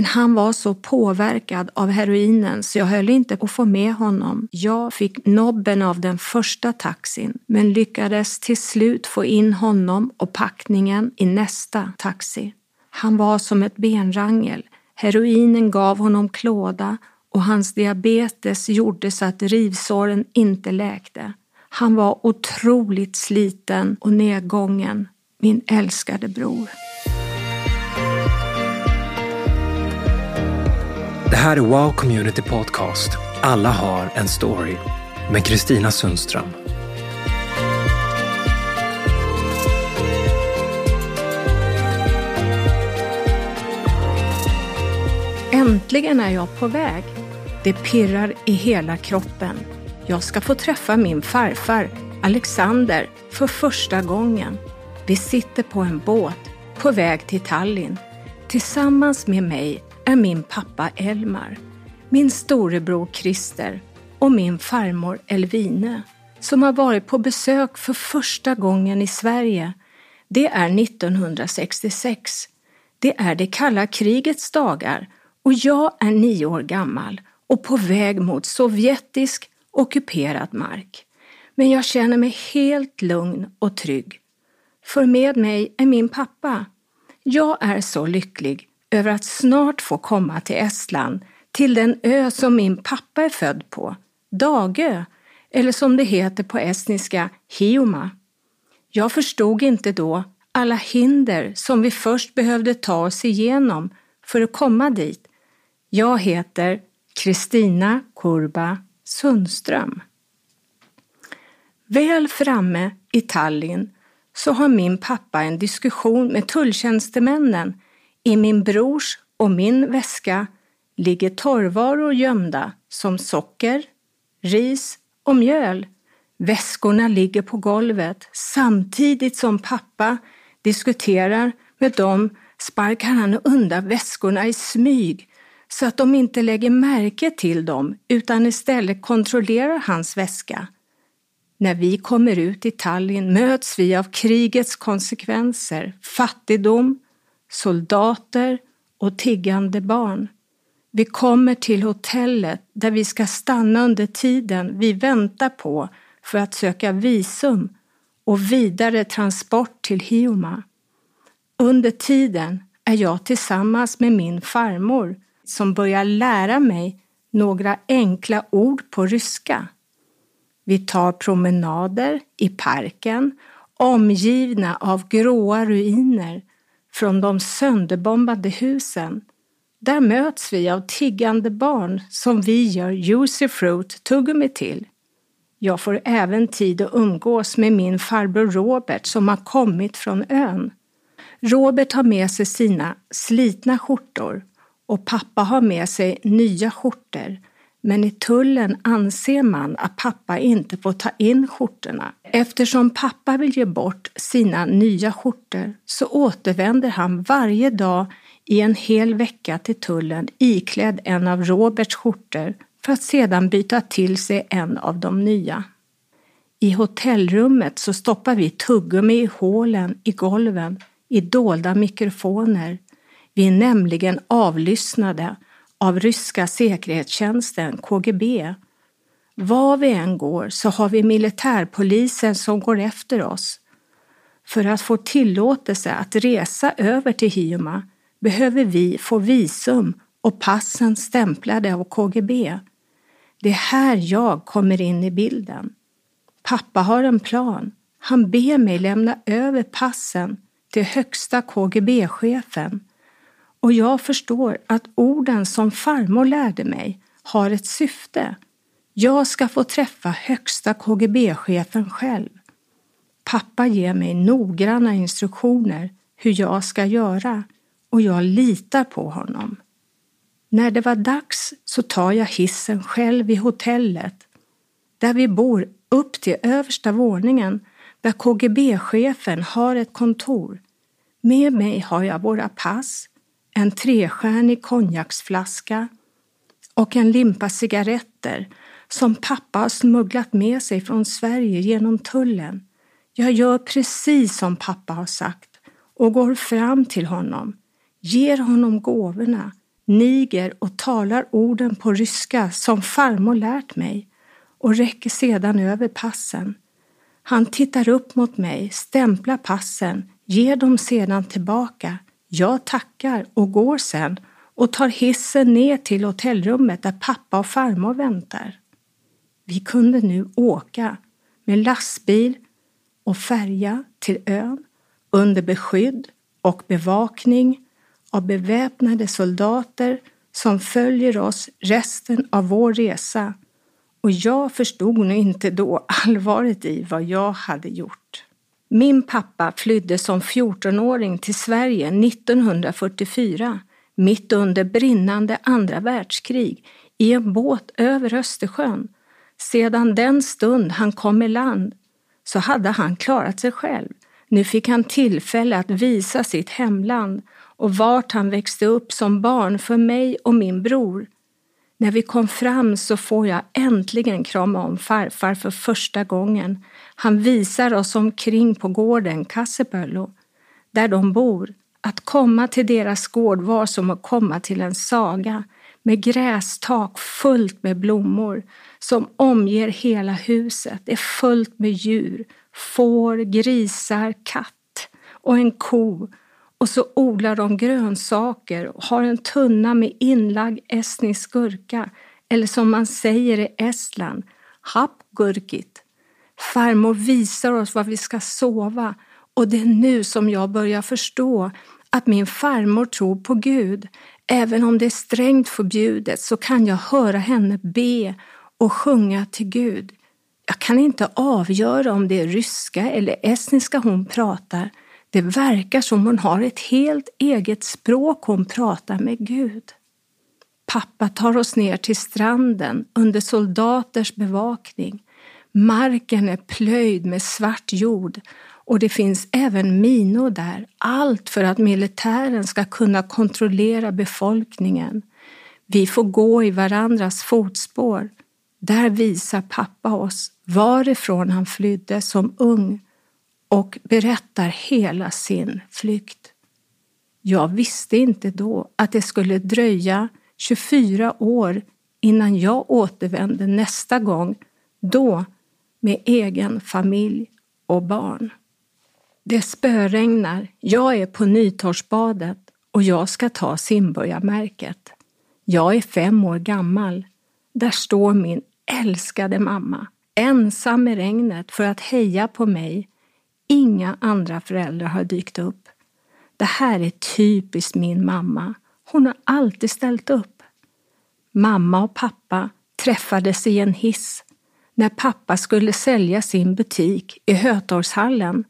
Men han var så påverkad av heroinen så jag höll inte på att få med honom. Jag fick nobben av den första taxin men lyckades till slut få in honom och packningen i nästa taxi. Han var som ett benrangel. Heroinen gav honom klåda och hans diabetes gjorde så att rivsåren inte läkte. Han var otroligt sliten och nedgången, min älskade bror. Det här är Wow Community Podcast. Alla har en story. Med Kristina Sundström. Äntligen är jag på väg. Det pirrar i hela kroppen. Jag ska få träffa min farfar, Alexander, för första gången. Vi sitter på en båt på väg till Tallinn. Tillsammans med mig är min pappa Elmar, min storebror Christer och min farmor Elvine som har varit på besök för första gången i Sverige. Det är 1966. Det är det kalla krigets dagar och jag är nio år gammal och på väg mot sovjetisk ockuperad mark. Men jag känner mig helt lugn och trygg. För med mig är min pappa. Jag är så lycklig över att snart få komma till Estland, till den ö som min pappa är född på, Dagö, eller som det heter på estniska, Hioma. Jag förstod inte då alla hinder som vi först behövde ta oss igenom för att komma dit. Jag heter Kristina Kurba Sundström. Väl framme i Tallinn så har min pappa en diskussion med tulltjänstemännen i min brors och min väska ligger torrvaror gömda som socker, ris och mjöl. Väskorna ligger på golvet samtidigt som pappa diskuterar med dem sparkar han undan väskorna i smyg så att de inte lägger märke till dem utan istället kontrollerar hans väska. När vi kommer ut i Tallinn möts vi av krigets konsekvenser, fattigdom, soldater och tiggande barn. Vi kommer till hotellet där vi ska stanna under tiden vi väntar på för att söka visum och vidare transport till Hioma. Under tiden är jag tillsammans med min farmor som börjar lära mig några enkla ord på ryska. Vi tar promenader i parken omgivna av gråa ruiner från de sönderbombade husen. Där möts vi av tiggande barn som vi gör juicy fruit tuggummi till. Jag får även tid att umgås med min farbror Robert som har kommit från ön. Robert har med sig sina slitna skjortor och pappa har med sig nya skjortor men i tullen anser man att pappa inte får ta in skjortorna. Eftersom pappa vill ge bort sina nya skjortor så återvänder han varje dag i en hel vecka till tullen iklädd en av Roberts skjortor för att sedan byta till sig en av de nya. I hotellrummet så stoppar vi tuggummi i hålen i golven i dolda mikrofoner. Vi är nämligen avlyssnade av ryska säkerhetstjänsten KGB. Var vi än går så har vi militärpolisen som går efter oss. För att få tillåtelse att resa över till Hiuma behöver vi få visum och passen stämplade av KGB. Det är här jag kommer in i bilden. Pappa har en plan. Han ber mig lämna över passen till högsta KGB-chefen och jag förstår att orden som farmor lärde mig har ett syfte. Jag ska få träffa högsta KGB-chefen själv. Pappa ger mig noggranna instruktioner hur jag ska göra och jag litar på honom. När det var dags så tar jag hissen själv i hotellet där vi bor upp till översta våningen där KGB-chefen har ett kontor. Med mig har jag våra pass, en trestjärnig konjaksflaska och en limpa cigaretter som pappa har smugglat med sig från Sverige genom tullen. Jag gör precis som pappa har sagt och går fram till honom, ger honom gåvorna, niger och talar orden på ryska som farmor lärt mig och räcker sedan över passen. Han tittar upp mot mig, stämplar passen, ger dem sedan tillbaka. Jag tackar och går sen och tar hissen ner till hotellrummet där pappa och farmor väntar. Vi kunde nu åka med lastbil och färja till ön under beskydd och bevakning av beväpnade soldater som följer oss resten av vår resa och jag förstod nog inte då allvaret i vad jag hade gjort. Min pappa flydde som 14-åring till Sverige 1944 mitt under brinnande andra världskrig i en båt över Östersjön. Sedan den stund han kom i land så hade han klarat sig själv. Nu fick han tillfälle att visa sitt hemland och vart han växte upp som barn för mig och min bror. När vi kom fram så får jag äntligen krama om farfar för första gången. Han visar oss omkring på gården Kassepöllo, där de bor. Att komma till deras gård var som att komma till en saga med grästak fullt med blommor som omger hela huset. Det är fullt med djur, får, grisar, katt och en ko. Och så odlar de grönsaker och har en tunna med inlagd estnisk gurka, eller som man säger i Estland, hapgurkit. Farmor visar oss var vi ska sova och det är nu som jag börjar förstå att min farmor tror på Gud. Även om det är strängt förbjudet så kan jag höra henne be och sjunga till Gud. Jag kan inte avgöra om det är ryska eller estniska hon pratar. Det verkar som hon har ett helt eget språk hon pratar med Gud. Pappa tar oss ner till stranden under soldaters bevakning. Marken är plöjd med svart jord och det finns även minor där, allt för att militären ska kunna kontrollera befolkningen. Vi får gå i varandras fotspår. Där visar pappa oss varifrån han flydde som ung och berättar hela sin flykt. Jag visste inte då att det skulle dröja 24 år innan jag återvände nästa gång, då med egen familj och barn. Det spöregnar, jag är på Nytorrsbadet och jag ska ta simborgarmärket. Jag är fem år gammal. Där står min älskade mamma, ensam i regnet för att heja på mig. Inga andra föräldrar har dykt upp. Det här är typiskt min mamma. Hon har alltid ställt upp. Mamma och pappa träffades i en hiss när pappa skulle sälja sin butik i Hötorgshallen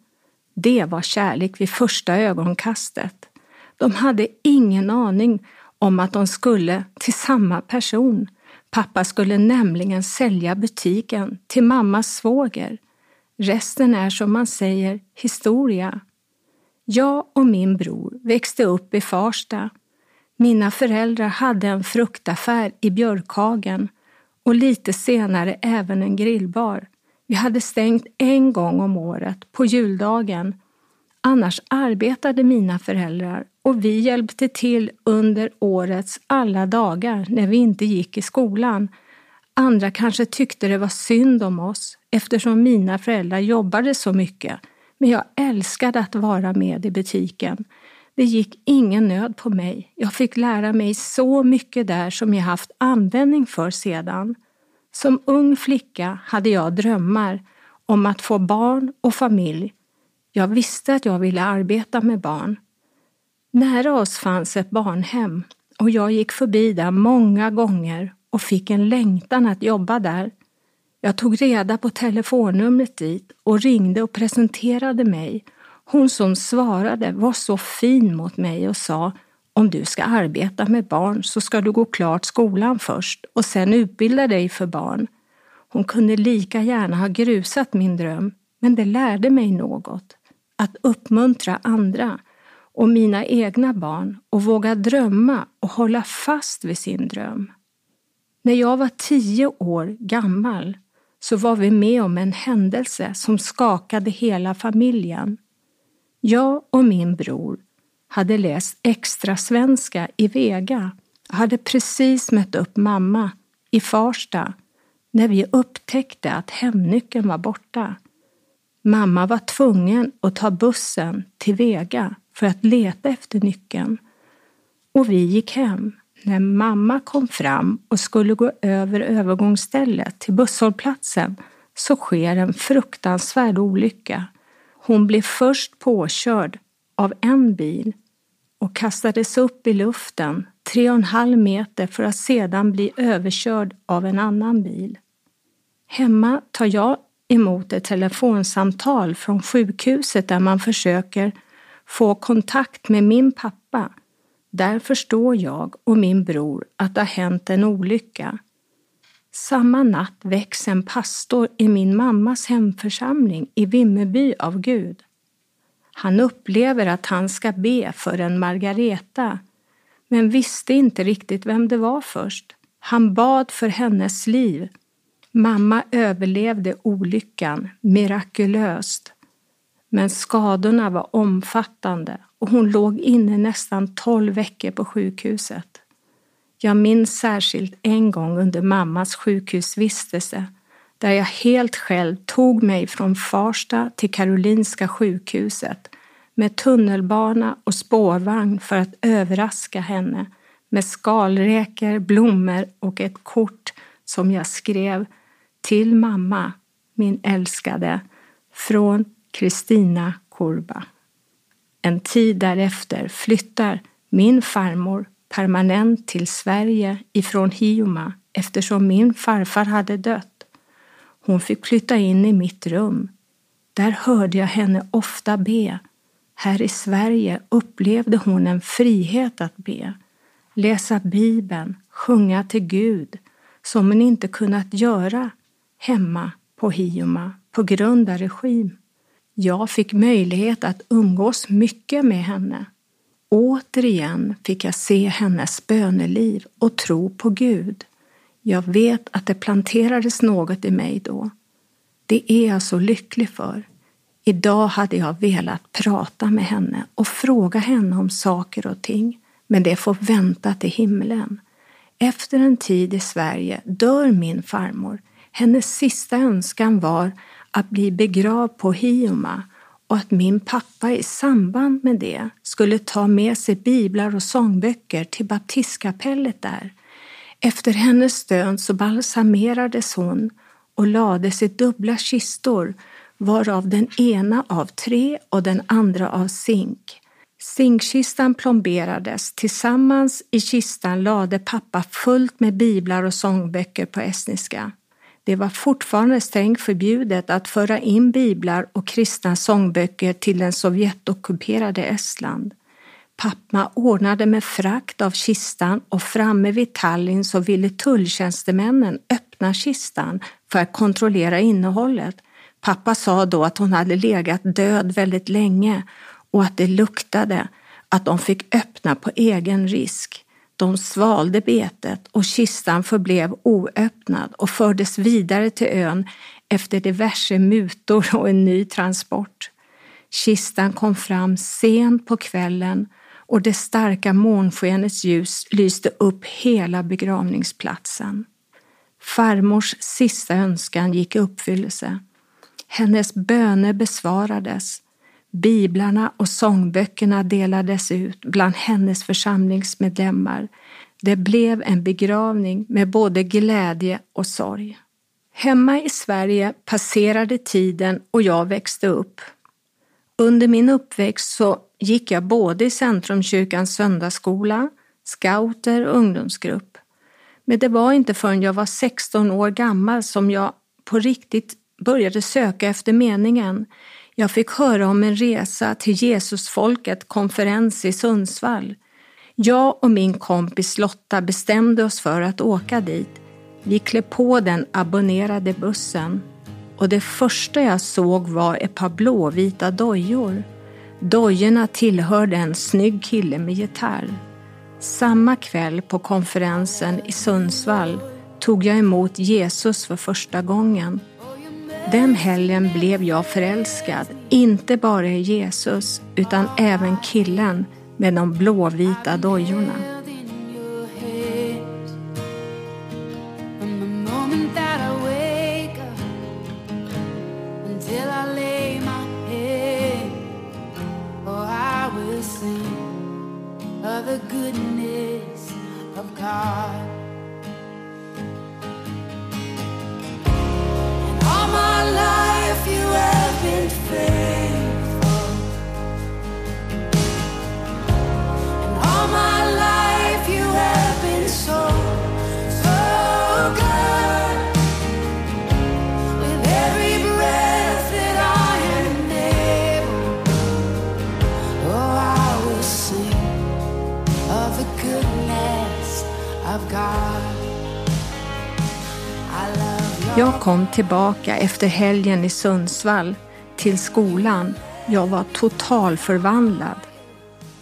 det var kärlek vid första ögonkastet. De hade ingen aning om att de skulle till samma person. Pappa skulle nämligen sälja butiken till mammas svåger. Resten är som man säger historia. Jag och min bror växte upp i Farsta. Mina föräldrar hade en fruktaffär i Björkhagen och lite senare även en grillbar. Vi hade stängt en gång om året, på juldagen. Annars arbetade mina föräldrar och vi hjälpte till under årets alla dagar när vi inte gick i skolan. Andra kanske tyckte det var synd om oss eftersom mina föräldrar jobbade så mycket. Men jag älskade att vara med i butiken. Det gick ingen nöd på mig. Jag fick lära mig så mycket där som jag haft användning för sedan. Som ung flicka hade jag drömmar om att få barn och familj. Jag visste att jag ville arbeta med barn. Nära oss fanns ett barnhem och jag gick förbi där många gånger och fick en längtan att jobba där. Jag tog reda på telefonnumret dit och ringde och presenterade mig. Hon som svarade var så fin mot mig och sa om du ska arbeta med barn så ska du gå klart skolan först och sen utbilda dig för barn. Hon kunde lika gärna ha grusat min dröm, men det lärde mig något. Att uppmuntra andra och mina egna barn och våga drömma och hålla fast vid sin dröm. När jag var tio år gammal så var vi med om en händelse som skakade hela familjen. Jag och min bror hade läst extra svenska i Vega, och hade precis mött upp mamma i Farsta när vi upptäckte att hemnyckeln var borta. Mamma var tvungen att ta bussen till Vega för att leta efter nyckeln. Och vi gick hem. När mamma kom fram och skulle gå över övergångsstället till busshållplatsen så sker en fruktansvärd olycka. Hon blev först påkörd av en bil och kastades upp i luften tre och en halv meter för att sedan bli överkörd av en annan bil. Hemma tar jag emot ett telefonsamtal från sjukhuset där man försöker få kontakt med min pappa. Där förstår jag och min bror att det har hänt en olycka. Samma natt väcks en pastor i min mammas hemförsamling i Vimmerby av Gud. Han upplever att han ska be för en Margareta, men visste inte riktigt vem det var först. Han bad för hennes liv. Mamma överlevde olyckan mirakulöst, men skadorna var omfattande och hon låg inne nästan tolv veckor på sjukhuset. Jag minns särskilt en gång under mammas sjukhusvistelse där jag helt själv tog mig från Farsta till Karolinska sjukhuset med tunnelbana och spårvagn för att överraska henne med skalräkor, blommor och ett kort som jag skrev till mamma, min älskade, från Kristina Kurba. En tid därefter flyttar min farmor permanent till Sverige ifrån Hioma eftersom min farfar hade dött. Hon fick flytta in i mitt rum. Där hörde jag henne ofta be. Här i Sverige upplevde hon en frihet att be, läsa Bibeln, sjunga till Gud som hon inte kunnat göra hemma på Hioma på grund av regim. Jag fick möjlighet att umgås mycket med henne. Återigen fick jag se hennes böneliv och tro på Gud. Jag vet att det planterades något i mig då. Det är jag så lycklig för. Idag hade jag velat prata med henne och fråga henne om saker och ting, men det får vänta till himlen. Efter en tid i Sverige dör min farmor. Hennes sista önskan var att bli begravd på Hioma och att min pappa i samband med det skulle ta med sig biblar och sångböcker till baptistkapellet där. Efter hennes död så balsamerades hon och lades i dubbla kistor varav den ena av tre och den andra av zink. Zinkkistan plomberades. Tillsammans i kistan lade pappa fullt med biblar och sångböcker på estniska. Det var fortfarande strängt förbjudet att föra in biblar och kristna sångböcker till den Sovjetockuperade Estland. Pappa ordnade med frakt av kistan och framme vid Tallinn så ville tulltjänstemännen öppna kistan för att kontrollera innehållet. Pappa sa då att hon hade legat död väldigt länge och att det luktade, att de fick öppna på egen risk. De svalde betet och kistan förblev oöppnad och fördes vidare till ön efter diverse mutor och en ny transport. Kistan kom fram sent på kvällen och det starka månskenets ljus lyste upp hela begravningsplatsen. Farmors sista önskan gick i uppfyllelse. Hennes böner besvarades. Biblarna och sångböckerna delades ut bland hennes församlingsmedlemmar. Det blev en begravning med både glädje och sorg. Hemma i Sverige passerade tiden och jag växte upp. Under min uppväxt så gick jag både i Centrumkyrkans söndagsskola, scouter och ungdomsgrupp. Men det var inte förrän jag var 16 år gammal som jag på riktigt började söka efter meningen. Jag fick höra om en resa till Jesusfolket konferens i Sundsvall. Jag och min kompis Lotta bestämde oss för att åka dit. Vi klev på den abonnerade bussen och det första jag såg var ett par blåvita dojor. Dojorna tillhörde en snygg kille med gitarr. Samma kväll på konferensen i Sundsvall tog jag emot Jesus för första gången. Den helgen blev jag förälskad, inte bara i Jesus utan även killen med de blåvita dojorna. the good Jag kom tillbaka efter helgen i Sundsvall till skolan. Jag var totalförvandlad.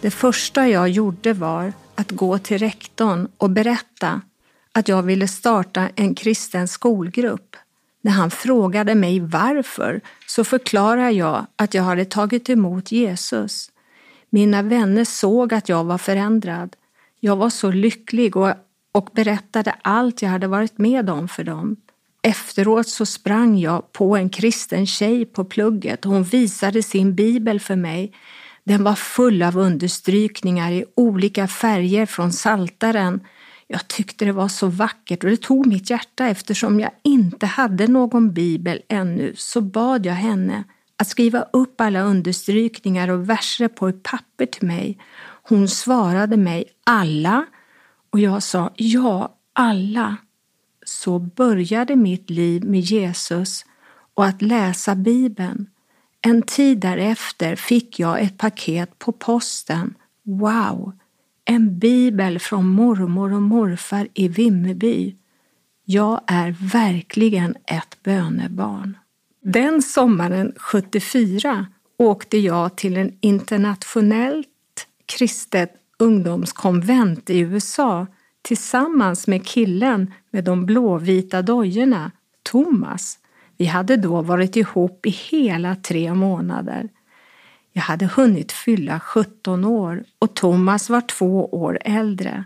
Det första jag gjorde var att gå till rektorn och berätta att jag ville starta en kristen skolgrupp. När han frågade mig varför så förklarade jag att jag hade tagit emot Jesus. Mina vänner såg att jag var förändrad. Jag var så lycklig och, och berättade allt jag hade varit med om för dem. Efteråt så sprang jag på en kristen tjej på plugget och hon visade sin bibel för mig. Den var full av understrykningar i olika färger från saltaren. Jag tyckte det var så vackert och det tog mitt hjärta eftersom jag inte hade någon bibel ännu så bad jag henne att skriva upp alla understrykningar och verser på ett papper till mig. Hon svarade mig alla och jag sa ja, alla. Så började mitt liv med Jesus och att läsa Bibeln. En tid därefter fick jag ett paket på posten. Wow! En bibel från mormor och morfar i Vimmerby. Jag är verkligen ett bönebarn. Den sommaren 74 åkte jag till en internationellt kristet ungdomskonvent i USA tillsammans med killen med de blåvita dojorna, Thomas. Vi hade då varit ihop i hela tre månader. Jag hade hunnit fylla 17 år och Thomas var två år äldre.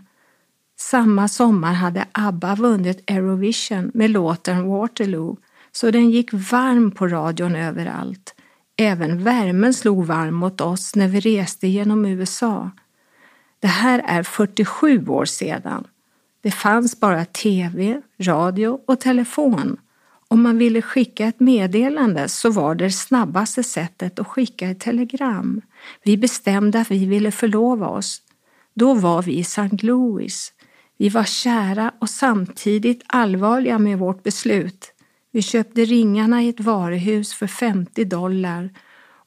Samma sommar hade ABBA vunnit Eurovision med låten Waterloo så den gick varm på radion överallt. Även värmen slog varm mot oss när vi reste genom USA. Det här är 47 år sedan. Det fanns bara tv, radio och telefon. Om man ville skicka ett meddelande så var det snabbaste sättet att skicka ett telegram. Vi bestämde att vi ville förlova oss. Då var vi i St. Louis. Vi var kära och samtidigt allvarliga med vårt beslut. Vi köpte ringarna i ett varuhus för 50 dollar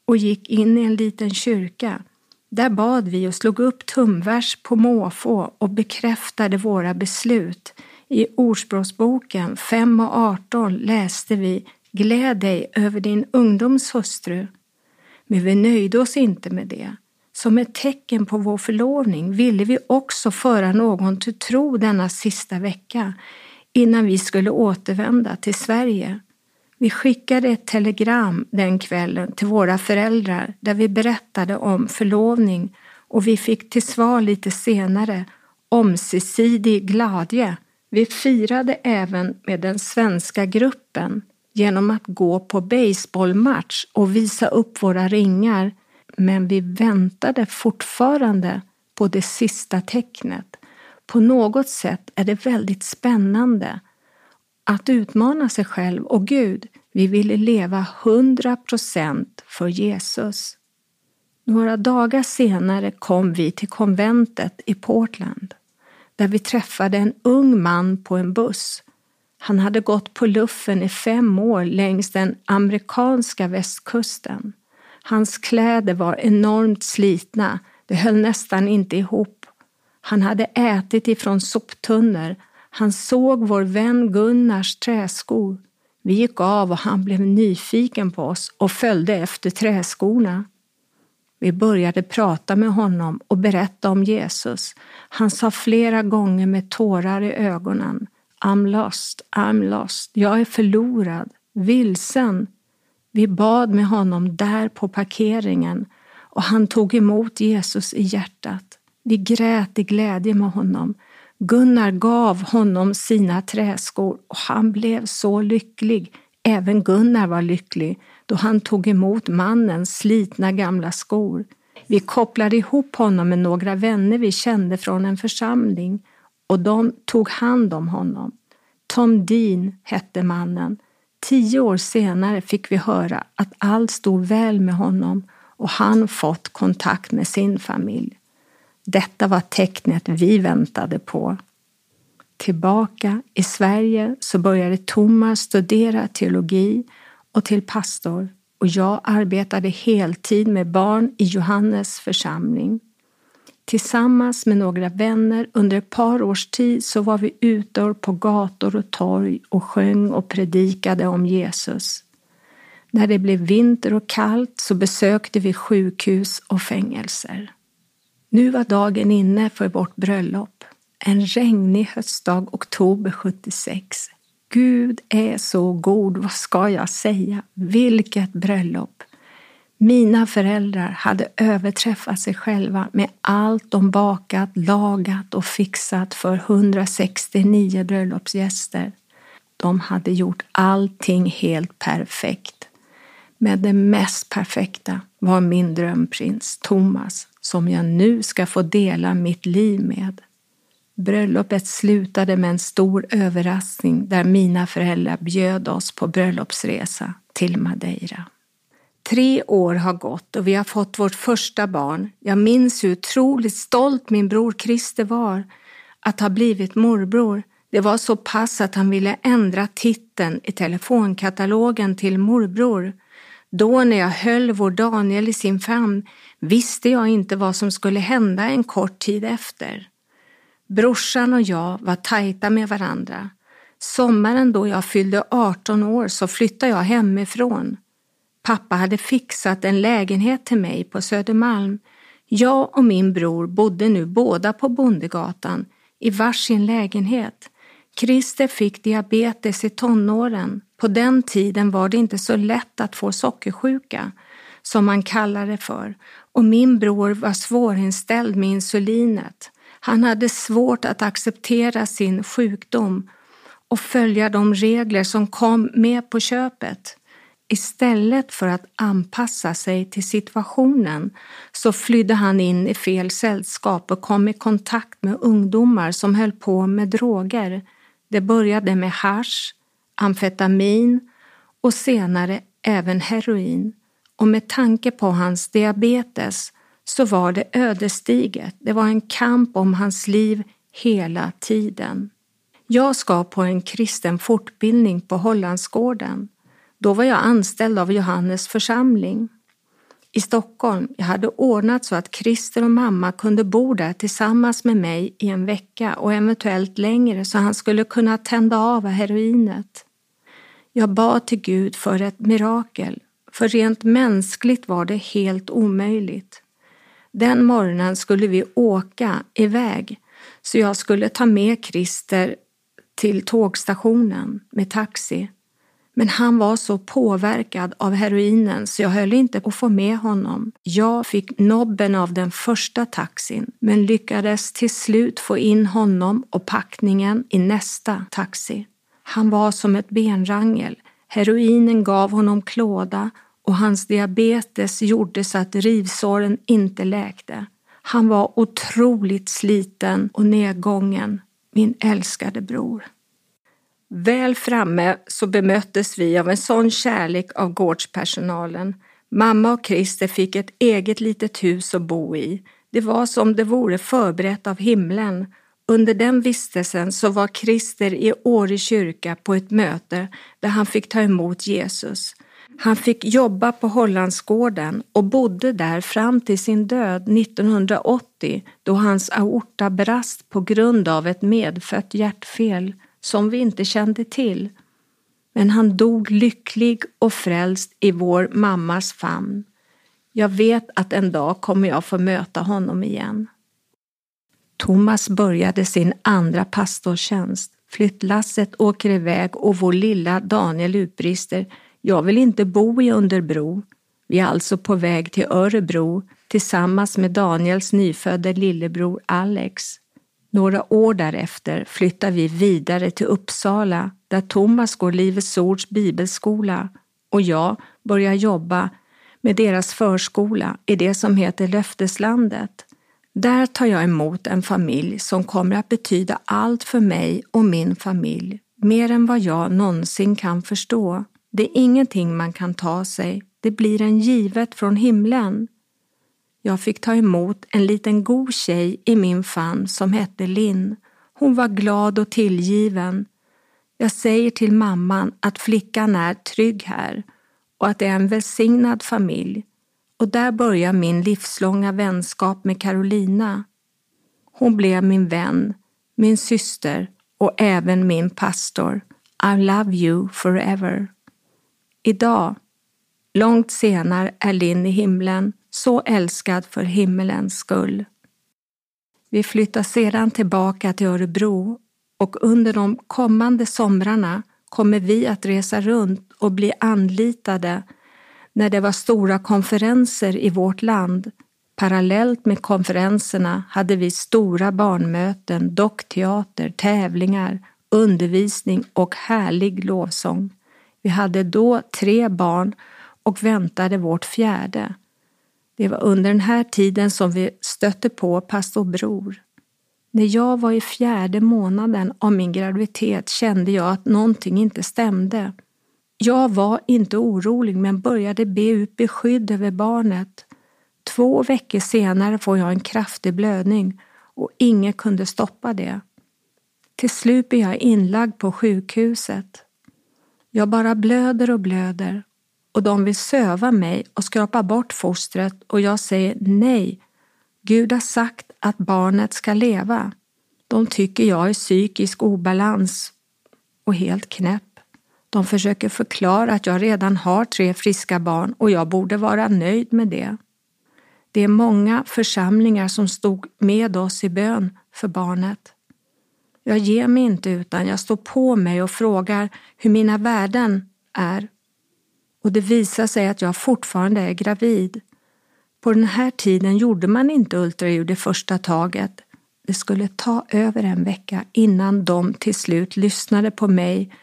och gick in i en liten kyrka. Där bad vi och slog upp tumvers på måfå och bekräftade våra beslut. I Ordspråksboken 5 och 18 läste vi Gläd dig över din ungdoms hustru. Men vi nöjde oss inte med det. Som ett tecken på vår förlovning ville vi också föra någon till tro denna sista vecka innan vi skulle återvända till Sverige. Vi skickade ett telegram den kvällen till våra föräldrar där vi berättade om förlovning och vi fick till svar lite senare omsesidig glädje. Vi firade även med den svenska gruppen genom att gå på baseballmatch och visa upp våra ringar. Men vi väntade fortfarande på det sista tecknet. På något sätt är det väldigt spännande att utmana sig själv och Gud. Vi ville leva 100% för Jesus. Några dagar senare kom vi till konventet i Portland där vi träffade en ung man på en buss. Han hade gått på luffen i fem år längs den amerikanska västkusten. Hans kläder var enormt slitna, det höll nästan inte ihop. Han hade ätit ifrån soptunnor. Han såg vår vän Gunnars träskor. Vi gick av och han blev nyfiken på oss och följde efter träskorna. Vi började prata med honom och berätta om Jesus. Han sa flera gånger med tårar i ögonen I'm lost, I'm lost. Jag är förlorad, vilsen. Vi bad med honom där på parkeringen och han tog emot Jesus i hjärtat. Vi grät i glädje med honom. Gunnar gav honom sina träskor och han blev så lycklig. Även Gunnar var lycklig då han tog emot mannens slitna gamla skor. Vi kopplade ihop honom med några vänner vi kände från en församling och de tog hand om honom. Tom Dean hette mannen. Tio år senare fick vi höra att allt stod väl med honom och han fått kontakt med sin familj. Detta var tecknet vi väntade på. Tillbaka i Sverige så började Thomas studera teologi och till pastor och jag arbetade heltid med barn i Johannes församling. Tillsammans med några vänner under ett par års tid så var vi ute på gator och torg och sjöng och predikade om Jesus. När det blev vinter och kallt så besökte vi sjukhus och fängelser. Nu var dagen inne för vårt bröllop. En regnig höstdag, oktober 76. Gud är så god, vad ska jag säga? Vilket bröllop! Mina föräldrar hade överträffat sig själva med allt de bakat, lagat och fixat för 169 bröllopsgäster. De hade gjort allting helt perfekt. Men det mest perfekta var min drömprins Thomas som jag nu ska få dela mitt liv med. Bröllopet slutade med en stor överraskning där mina föräldrar bjöd oss på bröllopsresa till Madeira. Tre år har gått och vi har fått vårt första barn. Jag minns hur otroligt stolt min bror Christer var att ha blivit morbror. Det var så pass att han ville ändra titeln i telefonkatalogen till morbror. Då när jag höll vår Daniel i sin famn visste jag inte vad som skulle hända en kort tid efter. Brorsan och jag var tajta med varandra. Sommaren då jag fyllde 18 år så flyttade jag hemifrån. Pappa hade fixat en lägenhet till mig på Södermalm. Jag och min bror bodde nu båda på Bondegatan i varsin lägenhet. Christer fick diabetes i tonåren. På den tiden var det inte så lätt att få sockersjuka, som man kallar det för, och min bror var svårinställd med insulinet. Han hade svårt att acceptera sin sjukdom och följa de regler som kom med på köpet. Istället för att anpassa sig till situationen så flydde han in i fel sällskap och kom i kontakt med ungdomar som höll på med droger. Det började med hash, amfetamin och senare även heroin. Och med tanke på hans diabetes så var det ödesdigert. Det var en kamp om hans liv hela tiden. Jag ska på en kristen fortbildning på Hollandsgården. Då var jag anställd av Johannes församling i Stockholm. Jag hade ordnat så att Christer och mamma kunde bo där tillsammans med mig i en vecka och eventuellt längre så han skulle kunna tända av heroinet. Jag bad till Gud för ett mirakel, för rent mänskligt var det helt omöjligt. Den morgonen skulle vi åka iväg så jag skulle ta med Christer till tågstationen med taxi. Men han var så påverkad av heroinen så jag höll inte på att få med honom. Jag fick nobben av den första taxin men lyckades till slut få in honom och packningen i nästa taxi. Han var som ett benrangel. Heroinen gav honom klåda och hans diabetes gjorde så att rivsåren inte läkte. Han var otroligt sliten och nedgången, min älskade bror. Väl framme så bemöttes vi av en sån kärlek av gårdspersonalen. Mamma och Christer fick ett eget litet hus att bo i. Det var som det vore förberett av himlen. Under den vistelsen så var Christer i Åre kyrka på ett möte där han fick ta emot Jesus. Han fick jobba på Hollandsgården och bodde där fram till sin död 1980 då hans aorta brast på grund av ett medfött hjärtfel som vi inte kände till. Men han dog lycklig och frälst i vår mammas famn. Jag vet att en dag kommer jag få möta honom igen. Thomas började sin andra pastortjänst. Flyttlasset åker iväg och vår lilla Daniel utbrister jag vill inte bo i Underbro. Vi är alltså på väg till Örebro tillsammans med Daniels nyfödde lillebror Alex. Några år därefter flyttar vi vidare till Uppsala där Thomas går Livets Ords bibelskola och jag börjar jobba med deras förskola i det som heter Löfteslandet. Där tar jag emot en familj som kommer att betyda allt för mig och min familj, mer än vad jag någonsin kan förstå. Det är ingenting man kan ta sig, det blir en givet från himlen. Jag fick ta emot en liten god tjej i min famn som hette Linn. Hon var glad och tillgiven. Jag säger till mamman att flickan är trygg här och att det är en välsignad familj. Och där börjar min livslånga vänskap med Carolina. Hon blev min vän, min syster och även min pastor. I love you forever. Idag, långt senare, är Linn i himlen, så älskad för himmelens skull. Vi flyttar sedan tillbaka till Örebro och under de kommande somrarna kommer vi att resa runt och bli anlitade när det var stora konferenser i vårt land. Parallellt med konferenserna hade vi stora barnmöten, dockteater, tävlingar, undervisning och härlig lovsång. Vi hade då tre barn och väntade vårt fjärde. Det var under den här tiden som vi stötte på pastor Bror. När jag var i fjärde månaden av min graviditet kände jag att någonting inte stämde. Jag var inte orolig men började be ut beskydd över barnet. Två veckor senare får jag en kraftig blödning och ingen kunde stoppa det. Till slut blir jag inlagd på sjukhuset. Jag bara blöder och blöder och de vill söva mig och skrapa bort fostret och jag säger nej. Gud har sagt att barnet ska leva. De tycker jag är psykisk obalans och helt knäpp. De försöker förklara att jag redan har tre friska barn och jag borde vara nöjd med det. Det är många församlingar som stod med oss i bön för barnet. Jag ger mig inte utan jag står på mig och frågar hur mina värden är. Och det visar sig att jag fortfarande är gravid. På den här tiden gjorde man inte ultraljud det första taget. Det skulle ta över en vecka innan de till slut lyssnade på mig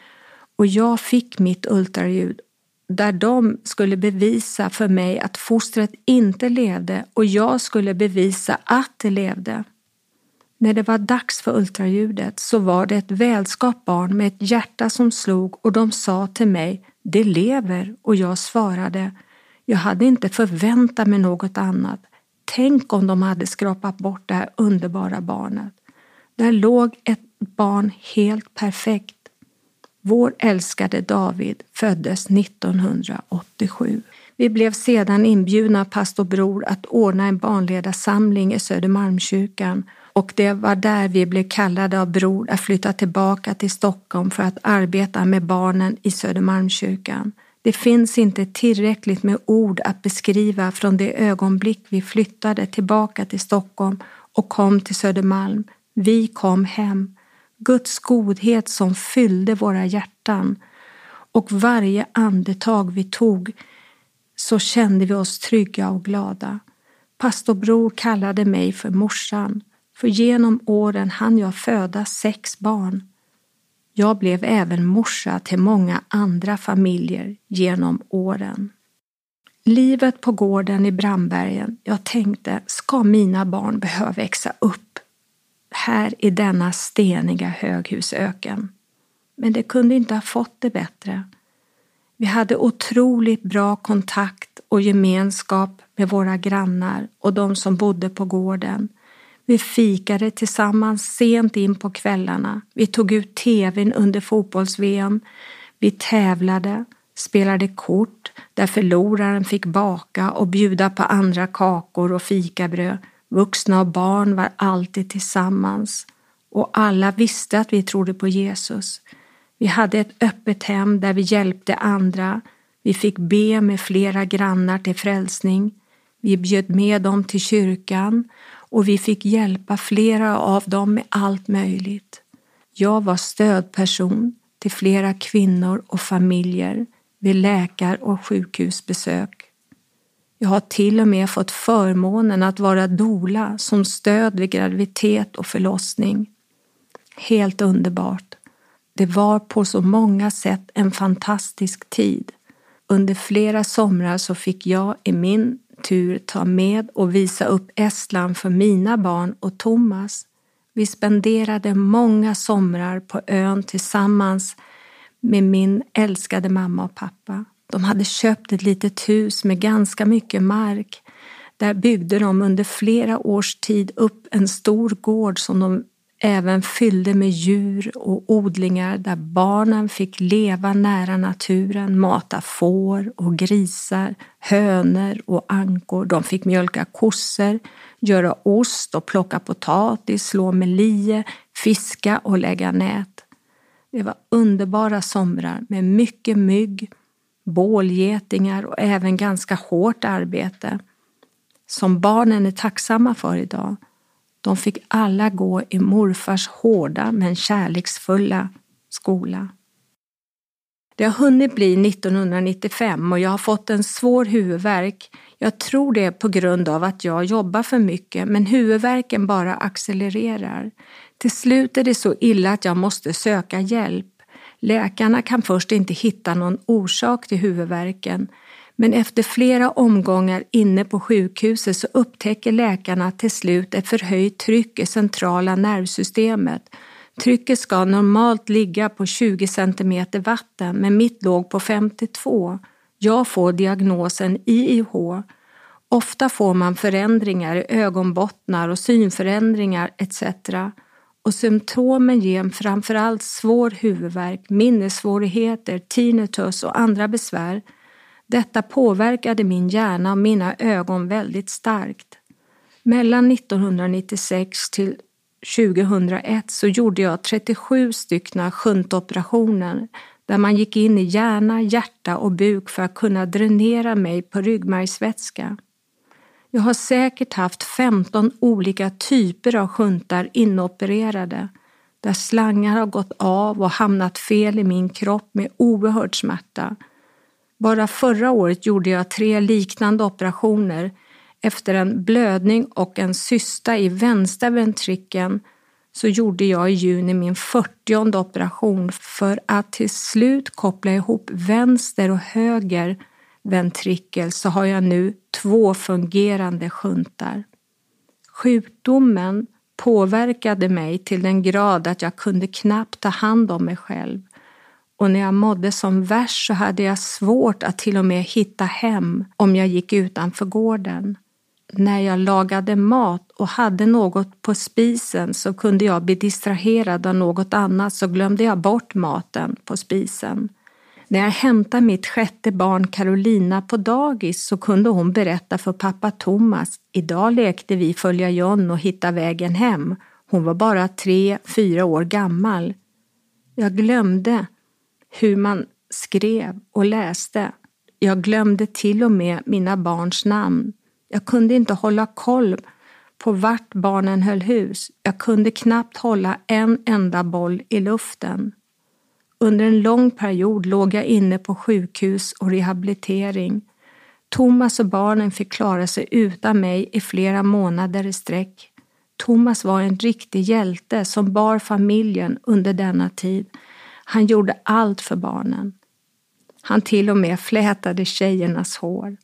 och jag fick mitt ultraljud där de skulle bevisa för mig att fostret inte levde och jag skulle bevisa att det levde. När det var dags för ultraljudet så var det ett välskapt barn med ett hjärta som slog och de sa till mig det lever och jag svarade jag hade inte förväntat mig något annat. Tänk om de hade skrapat bort det här underbara barnet. Där låg ett barn helt perfekt. Vår älskade David föddes 1987. Vi blev sedan inbjudna av pastor Bror att ordna en barnledarsamling i Södermalmskyrkan och det var där vi blev kallade av Bror att flytta tillbaka till Stockholm för att arbeta med barnen i Södermalmskyrkan. Det finns inte tillräckligt med ord att beskriva från det ögonblick vi flyttade tillbaka till Stockholm och kom till Södermalm. Vi kom hem. Guds godhet som fyllde våra hjärtan och varje andetag vi tog så kände vi oss trygga och glada. Pastor Bror kallade mig för morsan, för genom åren hann jag föda sex barn. Jag blev även morsa till många andra familjer genom åren. Livet på gården i Brandbergen, jag tänkte, ska mina barn behöva växa upp här i denna steniga höghusöken? Men det kunde inte ha fått det bättre. Vi hade otroligt bra kontakt och gemenskap med våra grannar och de som bodde på gården. Vi fikade tillsammans sent in på kvällarna. Vi tog ut tvn under fotbolls-VM. Vi tävlade, spelade kort där förloraren fick baka och bjuda på andra kakor och fikabröd. Vuxna och barn var alltid tillsammans och alla visste att vi trodde på Jesus. Vi hade ett öppet hem där vi hjälpte andra. Vi fick be med flera grannar till frälsning. Vi bjöd med dem till kyrkan och vi fick hjälpa flera av dem med allt möjligt. Jag var stödperson till flera kvinnor och familjer vid läkar och sjukhusbesök. Jag har till och med fått förmånen att vara dola som stöd vid graviditet och förlossning. Helt underbart. Det var på så många sätt en fantastisk tid. Under flera somrar så fick jag i min tur ta med och visa upp Estland för mina barn och Thomas. Vi spenderade många somrar på ön tillsammans med min älskade mamma och pappa. De hade köpt ett litet hus med ganska mycket mark. Där byggde de under flera års tid upp en stor gård som de även fyllde med djur och odlingar där barnen fick leva nära naturen, mata får och grisar, hönor och ankor. De fick mjölka kossor, göra ost och plocka potatis, slå med lie, fiska och lägga nät. Det var underbara somrar med mycket mygg, bålgetingar och även ganska hårt arbete som barnen är tacksamma för idag. De fick alla gå i morfars hårda men kärleksfulla skola. Det har hunnit bli 1995 och jag har fått en svår huvudvärk. Jag tror det är på grund av att jag jobbar för mycket men huvudvärken bara accelererar. Till slut är det så illa att jag måste söka hjälp. Läkarna kan först inte hitta någon orsak till huvudvärken men efter flera omgångar inne på sjukhuset så upptäcker läkarna till slut ett förhöjt tryck i centrala nervsystemet. Trycket ska normalt ligga på 20 cm vatten men mitt låg på 52. Jag får diagnosen IIH. Ofta får man förändringar i ögonbottnar och synförändringar etc. Och symptomen ger framförallt svår huvudvärk, minnessvårigheter, tinnitus och andra besvär detta påverkade min hjärna och mina ögon väldigt starkt. Mellan 1996 till 2001 så gjorde jag 37 stycken shuntoperationer där man gick in i hjärna, hjärta och buk för att kunna dränera mig på ryggmärgsvätska. Jag har säkert haft 15 olika typer av shuntar inopererade där slangar har gått av och hamnat fel i min kropp med oerhörd smärta. Bara förra året gjorde jag tre liknande operationer efter en blödning och en cysta i vänstra ventrikeln så gjorde jag i juni min 40 operation för att till slut koppla ihop vänster och höger ventrikel så har jag nu två fungerande sjuntar. Sjukdomen påverkade mig till den grad att jag kunde knappt ta hand om mig själv och när jag mådde som värst så hade jag svårt att till och med hitta hem om jag gick utanför gården. När jag lagade mat och hade något på spisen så kunde jag bli distraherad av något annat så glömde jag bort maten på spisen. När jag hämtade mitt sjätte barn Carolina på dagis så kunde hon berätta för pappa Thomas Idag lekte vi följa John och hitta vägen hem. Hon var bara tre, fyra år gammal. Jag glömde hur man skrev och läste. Jag glömde till och med mina barns namn. Jag kunde inte hålla koll på vart barnen höll hus. Jag kunde knappt hålla en enda boll i luften. Under en lång period låg jag inne på sjukhus och rehabilitering. Thomas och barnen fick klara sig utan mig i flera månader i sträck. Thomas var en riktig hjälte som bar familjen under denna tid. Han gjorde allt för barnen. Han till och med flätade tjejernas hår.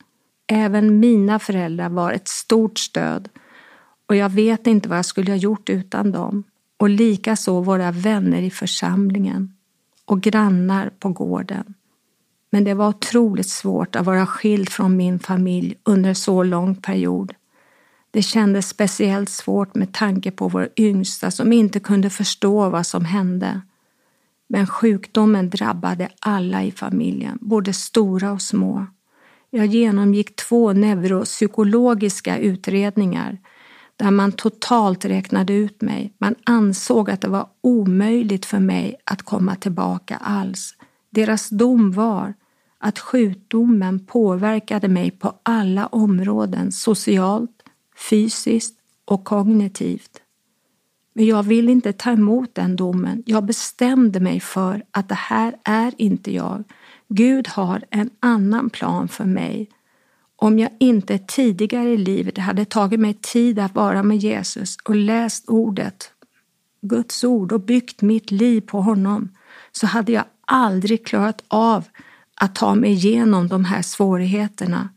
Även mina föräldrar var ett stort stöd och jag vet inte vad jag skulle ha gjort utan dem. Och likaså våra vänner i församlingen och grannar på gården. Men det var otroligt svårt att vara skild från min familj under så lång period. Det kändes speciellt svårt med tanke på vår yngsta som inte kunde förstå vad som hände. Men sjukdomen drabbade alla i familjen, både stora och små. Jag genomgick två neuropsykologiska utredningar där man totalt räknade ut mig. Man ansåg att det var omöjligt för mig att komma tillbaka alls. Deras dom var att sjukdomen påverkade mig på alla områden, socialt, fysiskt och kognitivt. Men jag vill inte ta emot den domen. Jag bestämde mig för att det här är inte jag. Gud har en annan plan för mig. Om jag inte tidigare i livet hade tagit mig tid att vara med Jesus och läst ordet, Guds ord och byggt mitt liv på honom så hade jag aldrig klarat av att ta mig igenom de här svårigheterna.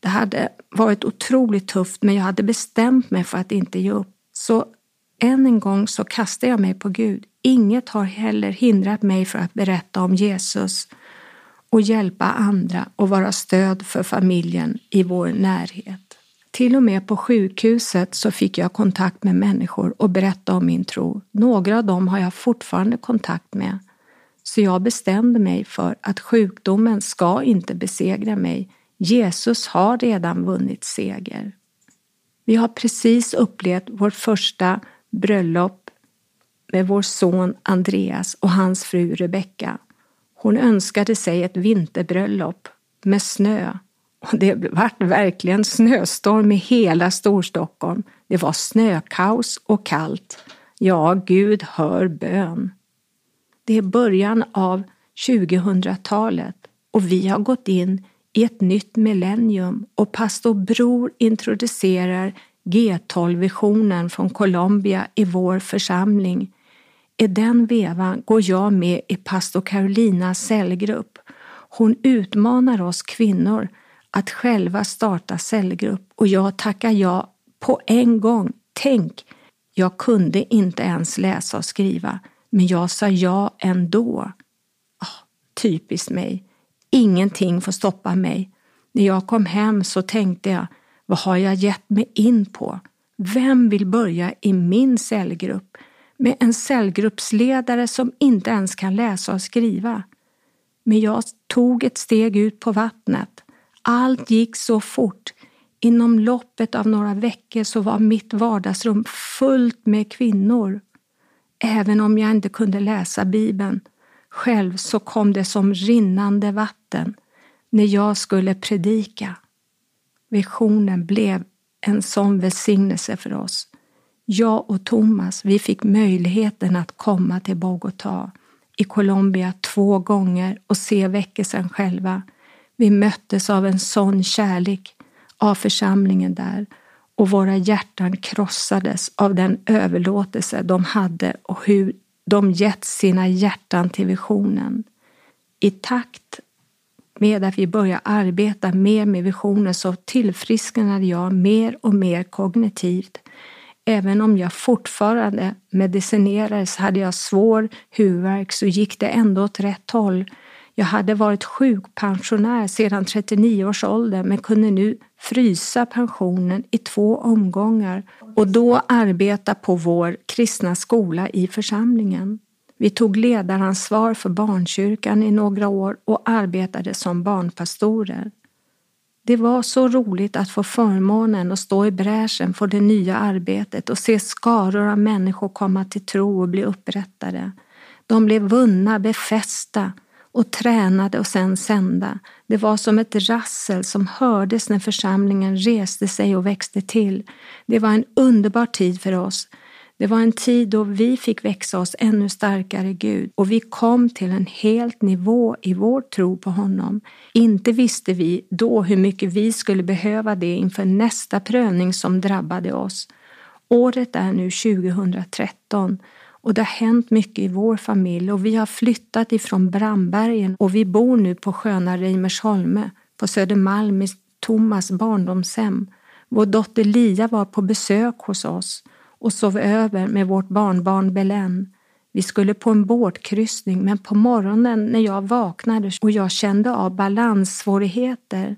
Det hade varit otroligt tufft men jag hade bestämt mig för att inte ge upp. Så än en gång så kastar jag mig på Gud. Inget har heller hindrat mig från att berätta om Jesus och hjälpa andra och vara stöd för familjen i vår närhet. Till och med på sjukhuset så fick jag kontakt med människor och berätta om min tro. Några av dem har jag fortfarande kontakt med. Så jag bestämde mig för att sjukdomen ska inte besegra mig. Jesus har redan vunnit seger. Vi har precis upplevt vårt första bröllop med vår son Andreas och hans fru Rebecka. Hon önskade sig ett vinterbröllop med snö och det vart verkligen snöstorm i hela Storstockholm. Det var snökaos och kallt. Ja, Gud hör bön. Det är början av 2000-talet och vi har gått in i ett nytt millennium och pastor Bror introducerar G12-visionen från Colombia i vår församling. I den vevan går jag med i pastor Carolinas cellgrupp. Hon utmanar oss kvinnor att själva starta cellgrupp och jag tackar ja på en gång. Tänk, jag kunde inte ens läsa och skriva, men jag sa ja ändå. Oh, typiskt mig. Ingenting får stoppa mig. När jag kom hem så tänkte jag, vad har jag gett mig in på? Vem vill börja i min cellgrupp med en cellgruppsledare som inte ens kan läsa och skriva? Men jag tog ett steg ut på vattnet. Allt gick så fort. Inom loppet av några veckor så var mitt vardagsrum fullt med kvinnor. Även om jag inte kunde läsa Bibeln själv så kom det som rinnande vatten när jag skulle predika. Visionen blev en sån välsignelse för oss. Jag och Thomas, vi fick möjligheten att komma till Bogotá i Colombia två gånger och se väckelsen själva. Vi möttes av en sån kärlek av församlingen där och våra hjärtan krossades av den överlåtelse de hade och hur de gett sina hjärtan till visionen. I takt med att vi började arbeta mer med visionen så tillfrisknade jag mer och mer kognitivt. Även om jag fortfarande medicinerades hade jag svår huvudvärk så gick det ändå åt rätt håll. Jag hade varit sjukpensionär sedan 39 års ålder men kunde nu frysa pensionen i två omgångar och då arbeta på vår kristna skola i församlingen. Vi tog ledaransvar för barnkyrkan i några år och arbetade som barnpastorer. Det var så roligt att få förmånen att stå i bräschen för det nya arbetet och se skaror av människor komma till tro och bli upprättade. De blev vunna, befästa och tränade och sen sända. Det var som ett rassel som hördes när församlingen reste sig och växte till. Det var en underbar tid för oss. Det var en tid då vi fick växa oss ännu starkare i Gud och vi kom till en helt nivå i vår tro på honom. Inte visste vi då hur mycket vi skulle behöva det inför nästa prövning som drabbade oss. Året är nu 2013 och det har hänt mycket i vår familj och vi har flyttat ifrån Brandbergen och vi bor nu på sköna Reimersholme på Södermalm i Thomas barndomshem. Vår dotter Lia var på besök hos oss och sov över med vårt barnbarn Belen. Vi skulle på en båtkryssning men på morgonen när jag vaknade och jag kände av balanssvårigheter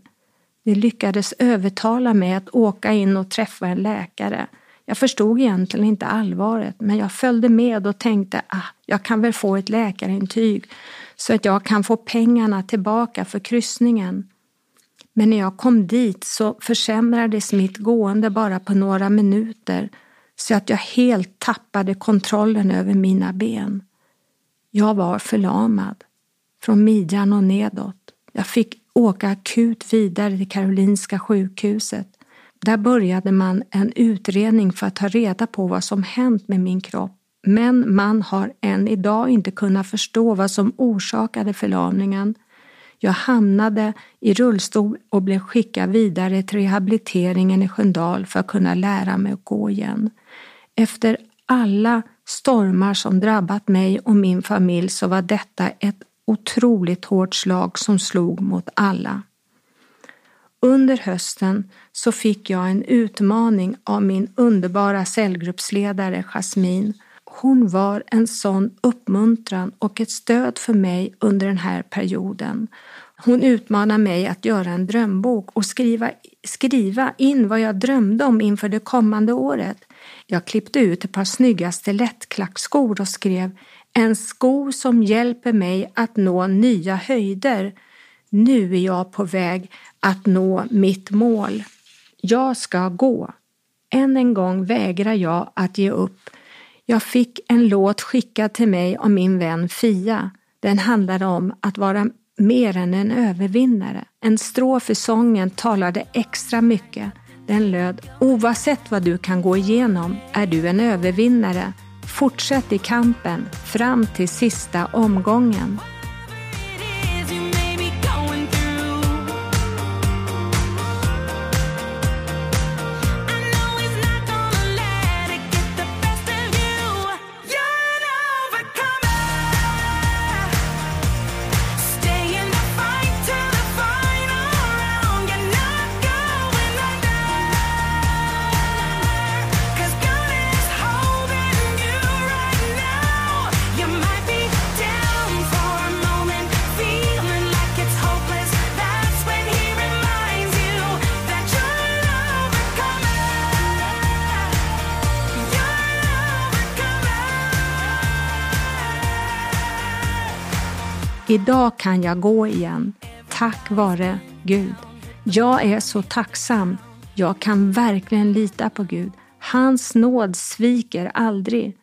det lyckades övertala mig att åka in och träffa en läkare jag förstod egentligen inte allvaret men jag följde med och tänkte att ah, jag kan väl få ett läkarintyg så att jag kan få pengarna tillbaka för kryssningen. Men när jag kom dit så försämrades mitt gående bara på några minuter så att jag helt tappade kontrollen över mina ben. Jag var förlamad, från midjan och nedåt. Jag fick åka akut vidare till Karolinska sjukhuset där började man en utredning för att ta reda på vad som hänt med min kropp. Men man har än idag inte kunnat förstå vad som orsakade förlamningen. Jag hamnade i rullstol och blev skickad vidare till rehabiliteringen i Sköndal för att kunna lära mig att gå igen. Efter alla stormar som drabbat mig och min familj så var detta ett otroligt hårt slag som slog mot alla. Under hösten så fick jag en utmaning av min underbara cellgruppsledare Jasmine. Hon var en sån uppmuntran och ett stöd för mig under den här perioden. Hon utmanade mig att göra en drömbok och skriva, skriva in vad jag drömde om inför det kommande året. Jag klippte ut ett par snygga stilettklackskor och skrev en sko som hjälper mig att nå nya höjder. Nu är jag på väg att nå mitt mål. Jag ska gå. än en gång vägrar jag att ge upp. Jag fick en låt skickad till mig av min vän Fia. Den handlade om att vara mer än en övervinnare. En strof i sången talade extra mycket. Den löd Oavsett vad du kan gå igenom är du en övervinnare. Fortsätt i kampen fram till sista omgången. Idag kan jag gå igen, tack vare Gud. Jag är så tacksam. Jag kan verkligen lita på Gud. Hans nåd sviker aldrig.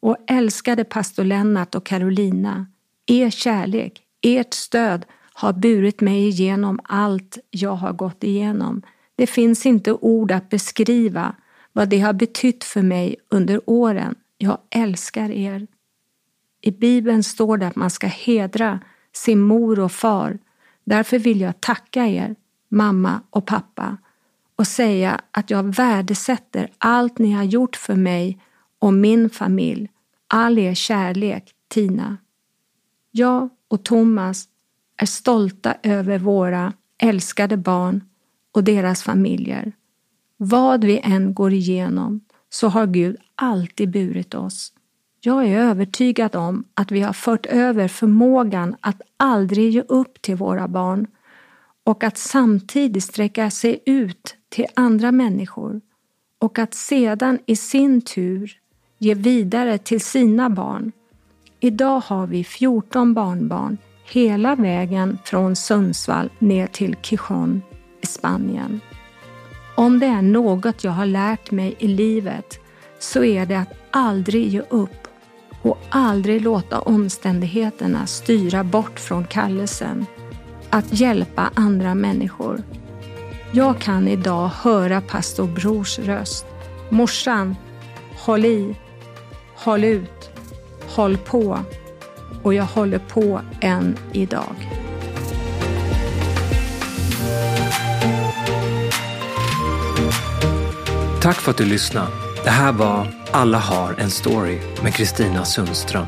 Och älskade pastor Lennart och Carolina, er kärlek, ert stöd har burit mig igenom allt jag har gått igenom. Det finns inte ord att beskriva vad det har betytt för mig under åren. Jag älskar er. I Bibeln står det att man ska hedra sin mor och far. Därför vill jag tacka er, mamma och pappa, och säga att jag värdesätter allt ni har gjort för mig och min familj. All er kärlek, Tina. Jag och Thomas är stolta över våra älskade barn och deras familjer. Vad vi än går igenom så har Gud alltid burit oss. Jag är övertygad om att vi har fört över förmågan att aldrig ge upp till våra barn och att samtidigt sträcka sig ut till andra människor och att sedan i sin tur ge vidare till sina barn. Idag har vi 14 barnbarn hela vägen från Sundsvall ner till Quijon i Spanien. Om det är något jag har lärt mig i livet så är det att aldrig ge upp och aldrig låta omständigheterna styra bort från kallelsen att hjälpa andra människor. Jag kan idag höra pastor Brors röst. Morsan, håll i, håll ut, håll på. Och jag håller på än idag. Tack för att du lyssnade. Det här var Alla har en story med Kristina Sundström.